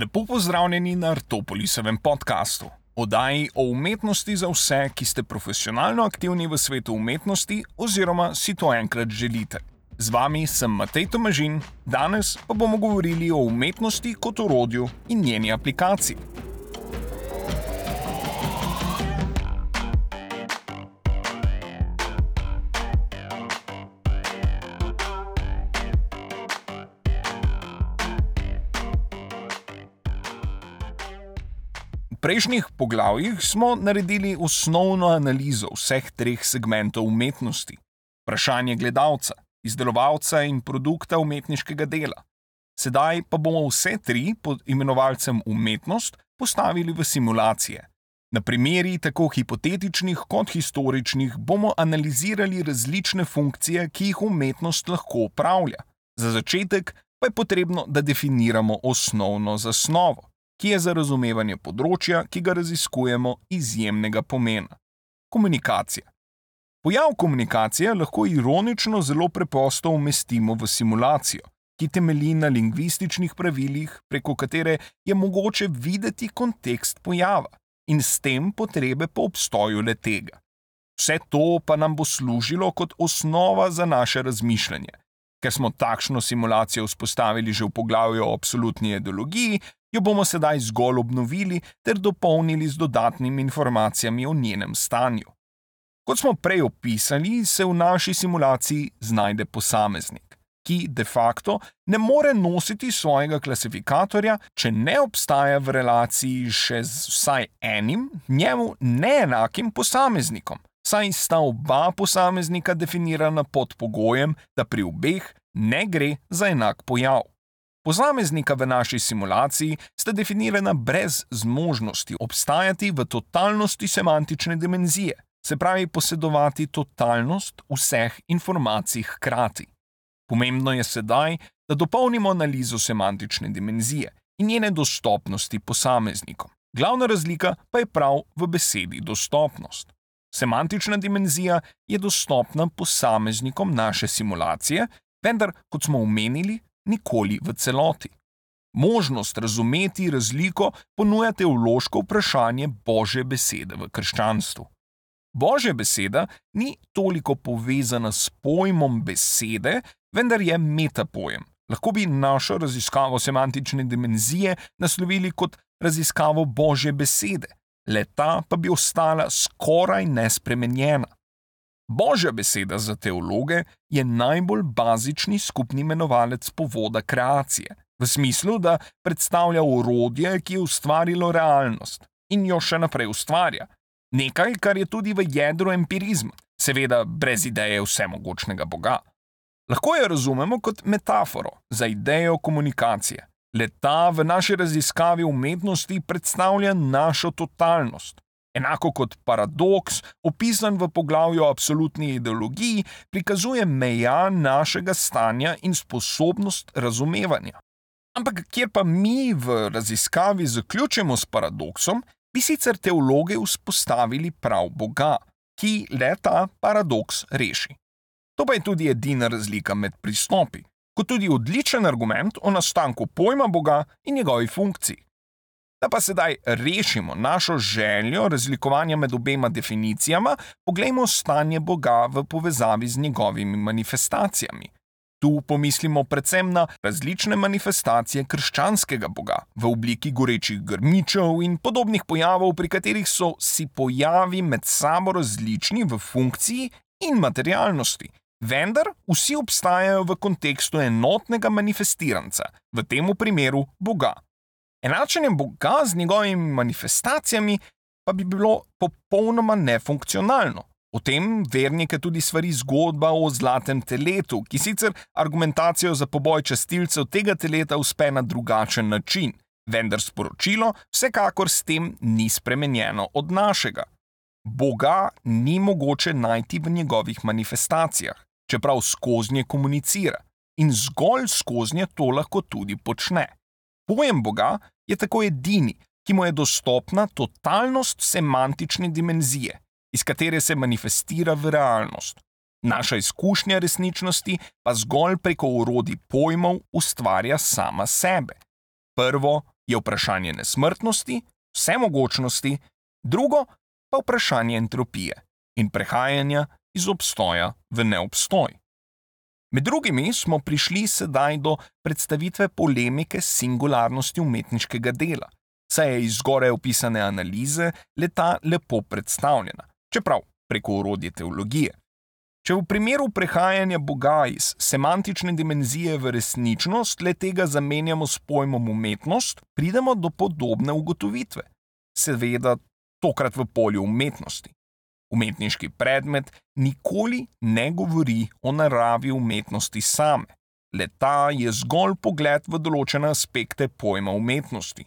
Lepo pozdravljeni na Artopolisovem podkastu, oddaji o umetnosti za vse, ki ste profesionalno aktivni v svetu umetnosti oziroma si to enkrat želite. Z vami sem Matej Tomažin, danes pa bomo govorili o umetnosti kot orodju in njeni aplikaciji. Prejšnjih poglavjih smo naredili osnovno analizo vseh treh segmentov umetnosti: vprašanje gledalca, izdelovalca in produkta umetniškega dela. Sedaj pa bomo vse tri pod imenovalcem umetnost postavili v simulacije. Na primeri tako hipotetičnih kot historičnih bomo analizirali različne funkcije, ki jih umetnost lahko upravlja. Za začetek pa je potrebno, da definiramo osnovno zasnovo ki je za razumevanje področja, ki ga raziskujemo, izjemnega pomena. Komunikacija. Pojav komunikacije lahko ironično zelo preprosto umestimo v simulacijo, ki temelji na lingvističnih pravilih, preko katere je mogoče videti kontekst pojava in s tem potrebe po obstoju le tega. Vse to pa nam bo služilo kot osnova za naše razmišljanje. Ker smo takšno simulacijo vzpostavili že v poglavju o absolutni ideologiji, jo bomo sedaj zgolj obnovili ter dopolnili z dodatnimi informacijami o njenem stanju. Kot smo prej opisali, se v naši simulaciji znajde posameznik, ki de facto ne more nositi svojega klasifikatorja, če ne obstaja v relaciji še z vsaj enim njemu neenakim posameznikom, saj sta oba posameznika definirana pod pogojem, da pri obeh ne gre za enak pojav. Posameznika v naši simulaciji sta definirana brez zmožnosti obstajati v totalnosti semantične dimenzije, se pravi posedovati totalnost vseh informacij hkrati. Pomembno je sedaj, da dopolnimo analizo semantične dimenzije in njene dostopnosti posameznikom. Glavna razlika pa je prav v besedi dostopnost. Semantična dimenzija je dostopna posameznikom naše simulacije, vendar, kot smo omenili, nikoli v celoti. Možnost razumeti razliko ponuja teološko vprašanje Božje besede v krščanstvu. Božja beseda ni toliko povezana s pojmom besede, vendar je metapojem. Lahko bi našo raziskavo semantične dimenzije naslovili kot raziskavo Božje besede, leta pa bi ostala skoraj nespremenjena. Božja beseda za teologe je najbolj bazični skupni imenovalec povoda kreacije, v smislu, da predstavlja orodje, ki je ustvarilo realnost in jo še naprej ustvarja. Nekaj, kar je tudi v jedru empirizma, seveda brez ideje vsemogočnega Boga. Lahko jo razumemo kot metaforo za idejo komunikacije. Leta v naši raziskavi umetnosti predstavlja našo totalnost, enako kot paradoks, opisan v poglavju o absolutni ideologiji, prikazuje meja našega stanja in sposobnost razumevanja. Ampak kjer pa mi v raziskavi zaključimo s paradoksom, bi sicer teologi vzpostavili prav Boga, ki le ta paradoks reši. To pa je tudi edina razlika med pristopi, kot tudi odličen argument o nastanku pojma Boga in njegovi funkciji. Da pa sedaj rešimo našo željo razlikovanja med obema definicijama, poglejmo stanje Boga v povezavi z njegovimi manifestacijami. Tu pomislimo predvsem na različne manifestacije krščanskega Boga v obliki gorečih grmičev in podobnih pojavov, pri katerih so si pojavi med sabo različni v funkciji in materialnosti. Vendar vsi obstajajo v kontekstu enotnega manifestiranca, v tem primeru Boga. Enačenje Boga z njegovimi manifestacijami pa bi bilo popolnoma nefunkcionalno. O tem vernike tudi svari zgodba o zlatem teletu, ki sicer argumentacijo za poboj častilcev tega teleta uspe na drugačen način, vendar sporočilo vsekakor s tem ni spremenjeno od našega. Boga ni mogoče najti v njegovih manifestacijah, čeprav skoznje komunicira in zgolj skoznje to lahko tudi počne. Pojem Boga je tako edini, ki mu je dostopna totalnost semantične dimenzije, iz katere se manifestira v realnost. Naša izkušnja resničnosti pa zgolj preko urodij pojmov ustvarja sama sebe. Prvo je vprašanje nesmrtnosti, vsemogočnosti, drugo pa vprašanje entropije in prehajanja iz obstoja v neobstoj. Med drugimi smo prišli sedaj do predstavitve polemike s singularnosti umetniškega dela, saj je iz zgoraj opisane analize leta lepo predstavljena, čeprav preko urodje teologije. Če v primeru prehajanja Boga iz semantične dimenzije v resničnost le tega zamenjamo s pojmom umetnost, pridemo do podobne ugotovitve. Seveda, tokrat v polju umetnosti. Umetniški predmet nikoli ne govori o naravi umetnosti same, le ta je zgolj pogled v določene aspekte pojma umetnosti.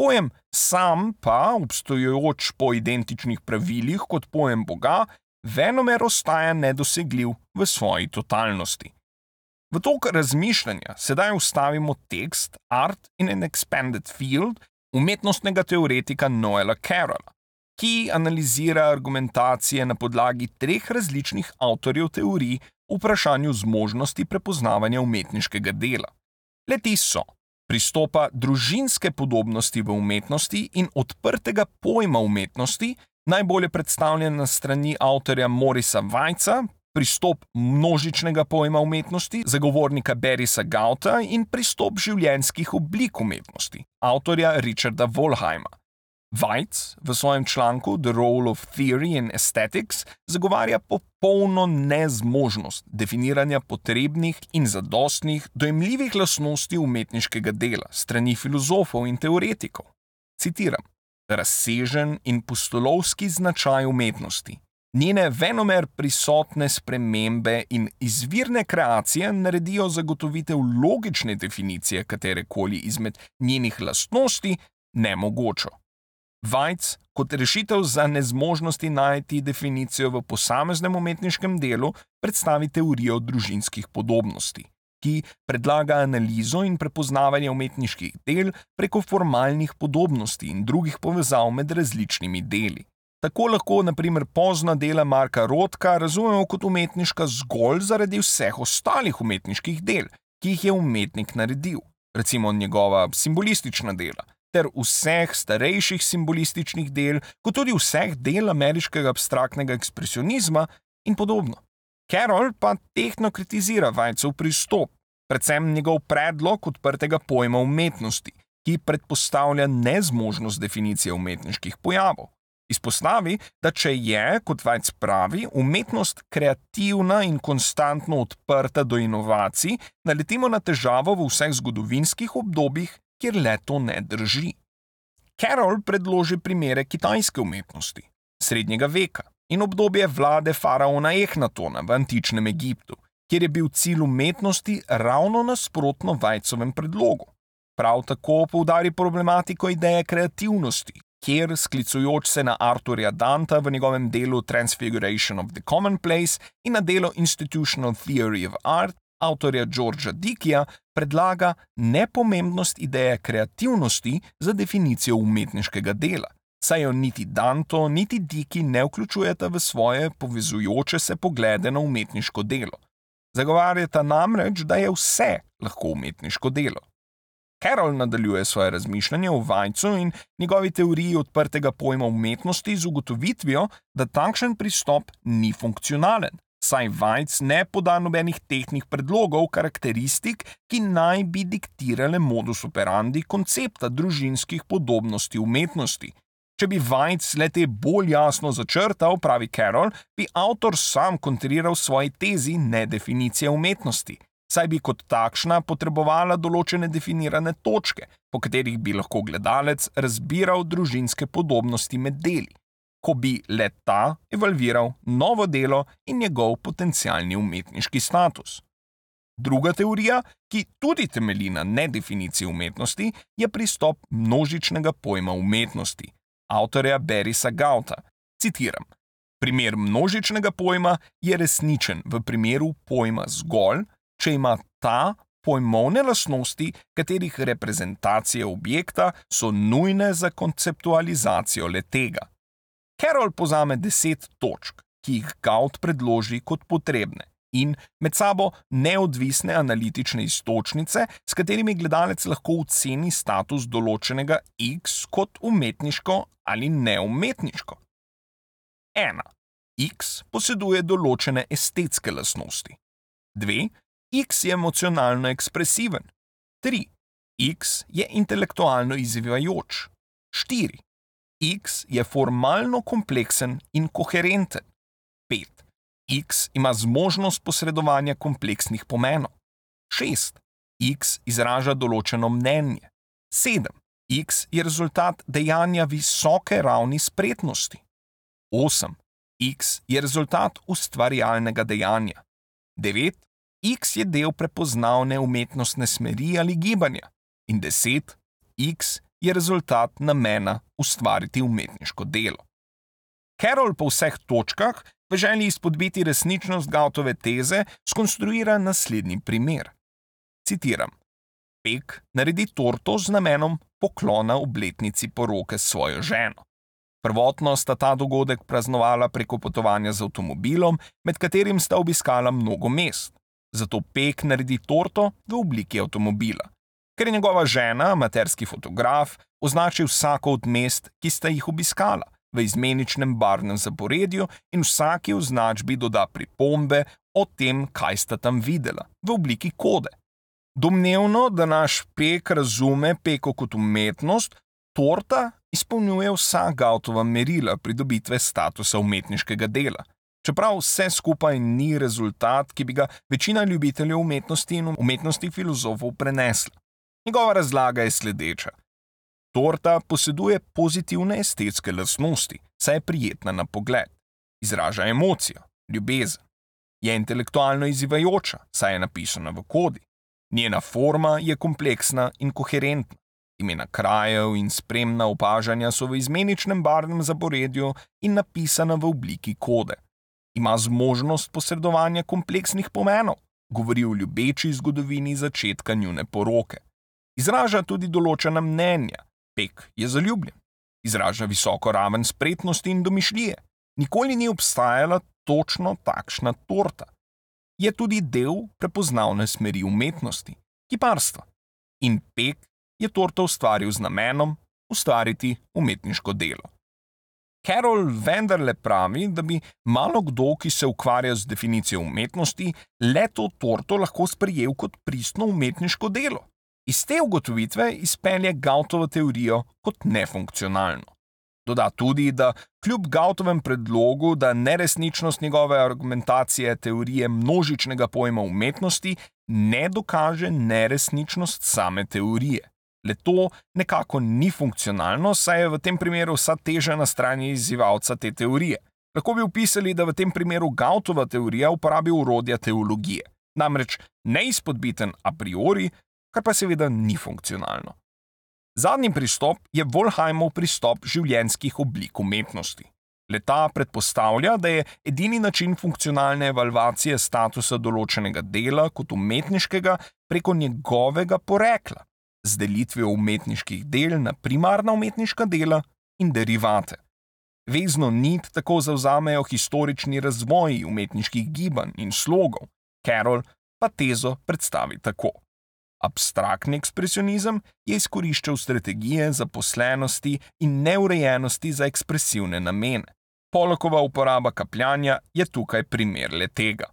Pojem sam pa, obstojujoč po identičnih pravilih kot pojem Boga, venomer ostaja nedosegljiv v svoji totalnosti. V tok razmišljanja sedaj ustavimo tekst Art in an Expanded Field umetnostnega teoretika Noela Carola ki analizira argumentacije na podlagi treh različnih avtorjev teorij v vprašanju zmožnosti prepoznavanja umetniškega dela. Leti so pristopa družinske podobnosti v umetnosti in odprtega pojma umetnosti, najbolje predstavljen na strani avtorja Morisa Vajca, pristop množičnega pojma umetnosti, zagovornika Berisa Gauta in pristop življenjskih oblik umetnosti, avtorja Richarda Volheima. Weitz v svojem članku The Role of Theory in Aesthetics zagovarja popolno nezmožnost definiranja potrebnih in zadostnih, dojemljivih lastnosti umetniškega dela strani filozofov in teoretikov. Citiram: Razsežen in pustolovski značaj umetnosti. Njene venomer prisotne spremembe in izvirne kreacije naredijo zagotovitev logične definicije katerekoli izmed njenih lastnosti nemogočo. Vajc kot rešitev za nezmožnosti najti definicijo v posameznem umetniškem delu predstavi teorijo družinskih podobnosti, ki predlaga analizo in prepoznavanje umetniških del preko formalnih podobnosti in drugih povezav med različnimi deli. Tako lahko, na primer, pozna dela Marka Rotka razumemo kot umetniška zgolj zaradi vseh ostalih umetniških del, ki jih je umetnik naredil, recimo njegova simbolistična dela ter vseh starejših simbolističnih del, kot tudi vseh del ameriškega abstraktnega ekspresionizma in podobno. Carroll pa tehno kritizira Vajcev pristop, predvsem njegov predlog odprtega pojma umetnosti, ki predpostavlja nezmožnost definicije umetniških pojavov. Izpostavi, da če je, kot Vajc pravi, umetnost kreativna in konstantno odprta do inovacij, naletimo na težavo v vseh zgodovinskih obdobjih kjer le to ne drži. Carroll predloži primere kitajske umetnosti, srednjega veka in obdobje vlade faraona Ehnatona v antičnem Egiptu, kjer je bil cilj umetnosti ravno nasprotno Vajcovem predlogu. Prav tako poudari problematiko ideje kreativnosti, kjer, sklicujoč se na Arturja Danta v njegovem delu Transfiguration of the Commonplace in na delo Institutional Theory of Art, avtorja Georgea Dickija, predlaga nepomembnost ideje kreativnosti za definicijo umetniškega dela, saj jo niti Danto, niti Diki ne vključujeta v svoje povezujoče se poglede na umetniško delo. Zagovarjata namreč, da je vse lahko umetniško delo. Carol nadaljuje svoje razmišljanje o Vajcu in njegovi teoriji odprtega pojma umetnosti z ugotovitvijo, da takšen pristop ni funkcionalen, saj Vajc ne poda nobenih tehničnih predlogov, karakteristik, ki naj bi diktirale modus operandi koncepta družinskih podobnosti umetnosti. Če bi Vajc le te bolj jasno začrtal, pravi Carol, bi avtor sam kontriral svoji tezi nedefinicije umetnosti, saj bi kot takšna potrebovala določene definirane točke, po katerih bi lahko gledalec razbiral družinske podobnosti med deli ko bi le ta evalviral novo delo in njegov potencialni umetniški status. Druga teorija, ki tudi temelji na nedefiniciji umetnosti, je pristop množičnega pojma umetnosti, avtorja Berisa Gauta. Citiram: Primer množičnega pojma je resničen v primeru pojma zgolj, če ima ta pojmovne lastnosti, katerih reprezentacije objekta so nujne za konceptualizacijo letega. Carol pozame deset točk, ki jih Gaut predloži kot potrebne, in med sabo neodvisne analitične istočnice, s katerimi gledalec lahko oceni status določenega X kot umetniško ali neumetniško. 1. X poseduje določene estetske lastnosti. 2. X je emocionalno ekspresiven. 3. X je intelektualno izzivajoč. 4. X je formalno kompleksen in koherenten. 5. X ima zmožnost posredovanja kompleksnih pomenov. 6. X izraža določeno mnenje. 7. X je rezultat dejanja visoke ravni spretnosti. 8. X je rezultat ustvarjalnega dejanja. 9. X je del prepoznavne umetnostne smeri ali gibanja. In 10. X je rezultat namena ustvariti umetniško delo. Carol po vseh točkah, v želji izpodbiti resničnost Gautove teze, skonstruira naslednji primer. Citiram: Pek naredi torto z namenom poklona obletnici poroke s svojo ženo. Prvotno sta ta dogodek praznovala preko potovanja z avtomobilom, med katerim sta obiskala mnogo mest. Zato Pek naredi torto v obliki avtomobila ker je njegova žena, amaterski fotograf, označil vsako od mest, ki sta jih obiskala, v izmeničnem barvnem zaporedju in vsaki označbi doda pripombe o tem, kaj sta tam videla, v obliki kode. Domnevno, da naš pek razume peko kot umetnost, torta izpolnjuje vsa Gautova merila pridobitve statusa umetniškega dela. Čeprav vse skupaj ni rezultat, ki bi ga večina ljubiteljev umetnosti in umetnosti filozofov prenesla. Njegova razlaga je sledeča. Torta poseduje pozitivne estetske lastnosti, saj je prijetna na pogled, izraža emocijo, ljubezen. Je intelektualno izzivajoča, saj je napisana v kodi. Njena forma je kompleksna in koherentna. Imena krajev in spremna opažanja so v izmeničnem barvnem zaporedju in napisana v obliki kode. Ima zmožnost posredovanja kompleksnih pomenov, govori o ljubeči zgodovini začetka njune poroke. Izraža tudi določena mnenja, pek je zaljubljen, izraža visoko raven spretnosti in domišljije. Nikoli ni obstajala točno takšna torta. Je tudi del prepoznavne smeri umetnosti, kiparstva. In pek je torto ustvaril z namenom ustvariti umetniško delo. Carol vendarle pravi, da bi malo kdo, ki se ukvarja z definicijo umetnosti, le to torto lahko sprejel kot pristno umetniško delo. Iz te ugotovitve izpelje Gautovo teorijo kot nefunkcionalno. Doda tudi, da kljub Gautovem predlogu, da neresničnost njegove argumentacije teorije množičnega pojma umetnosti ne dokaže neresničnost same teorije. Le to nekako ni funkcionalno, saj je v tem primeru vsa teža na strani izzivalca te teorije. Lahko bi upisali, da v tem primeru Gautova teorija uporabi urodja teologije, namreč neizpodbiten a priori, kar pa seveda ni funkcionalno. Zadnji pristop je Volheimov pristop življenjskih oblik umetnosti. Leta predpostavlja, da je edini način funkcionalne evalvacije statusa določenega dela kot umetniškega preko njegovega porekla, z delitvijo umetniških del na primarna umetniška dela in derivate. Vezno nit tako zauzamejo historični razvoj umetniških gibanj in slogov, Carol pa tezo predstavi tako. Abstraktni ekspresionizem je izkoriščal strategije zaposlenosti in neurejenosti za ekspresivne namene. Polokova uporaba kapljanja je tukaj primer le tega.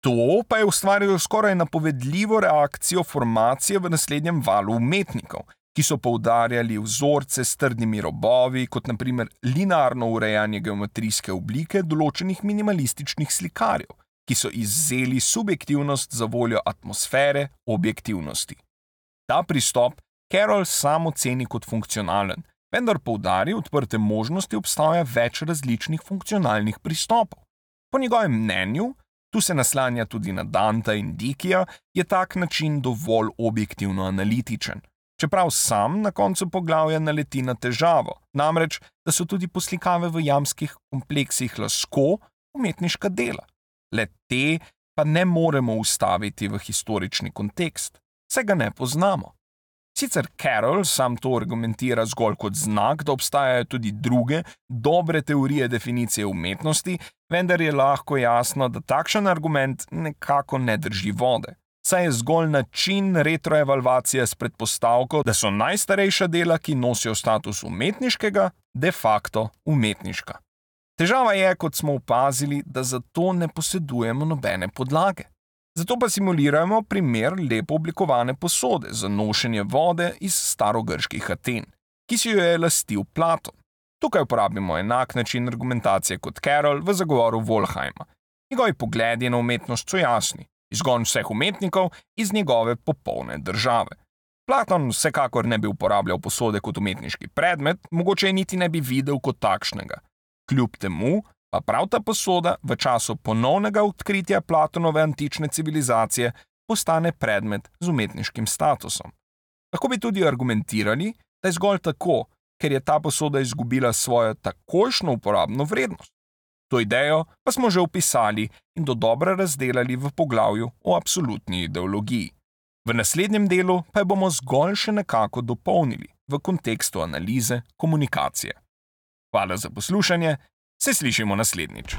To pa je ustvarilo skoraj napovedljivo reakcijo formacije v naslednjem valu umetnikov, ki so poudarjali vzorce s trdnimi robovi, kot naprimer linearno urejanje geometrijske oblike določenih minimalističnih slikarjev, ki so izzeli subjektivnost za voljo atmosfere objektivnosti. Ta pristop Carol samo ceni kot funkcionalen, vendar poudari odprte možnosti obstaja več različnih funkcionalnih pristopov. Po njegovem mnenju, tu se naslanja tudi na Danta in Dikija, je tak način dovolj objektivno analitičen. Čeprav sam na koncu poglavja naleti na težavo, namreč, da so tudi poslikave v jamskih kompleksih lahko umetniška dela le te pa ne moremo ustaviti v historični kontekst, saj ga ne poznamo. Sicer Carol sam to argumentira zgolj kot znak, da obstajajo tudi druge, dobre teorije definicije umetnosti, vendar je lahko jasno, da takšen argument nekako ne drži vode. Saj je zgolj način retroevalvacije s predpostavko, da so najstarejša dela, ki nosijo status umetniškega, de facto umetniška. Težava je, kot smo opazili, da za to ne posedujemo nobene podlage. Zato pa simuliramo primer lepo oblikovane posode za nošenje vode iz starogrških Aten, ki si jo je lastil Platon. Tukaj uporabimo enak način argumentacije kot Carol v zagovoru Wolheima. Njegovi pogledi na umetnost so jasni: izgon vseh umetnikov iz njegove popolne države. Platon vsekakor ne bi uporabljal posode kot umetniški predmet, mogoče je niti ne bi videl kot takšnega. Kljub temu pa prav ta posoda v času ponovnega odkritja Platonove antične civilizacije postane predmet z umetniškim statusom. Lahko bi tudi argumentirali, da je zgolj tako, ker je ta posoda izgubila svojo takošno uporabno vrednost. To idejo pa smo že opisali in do dobro razdelali v poglavju o absolutni ideologiji. V naslednjem delu pa jo bomo zgolj še nekako dopolnili v kontekstu analize komunikacije. Hvala za poslušanje, se slišimo naslednjič.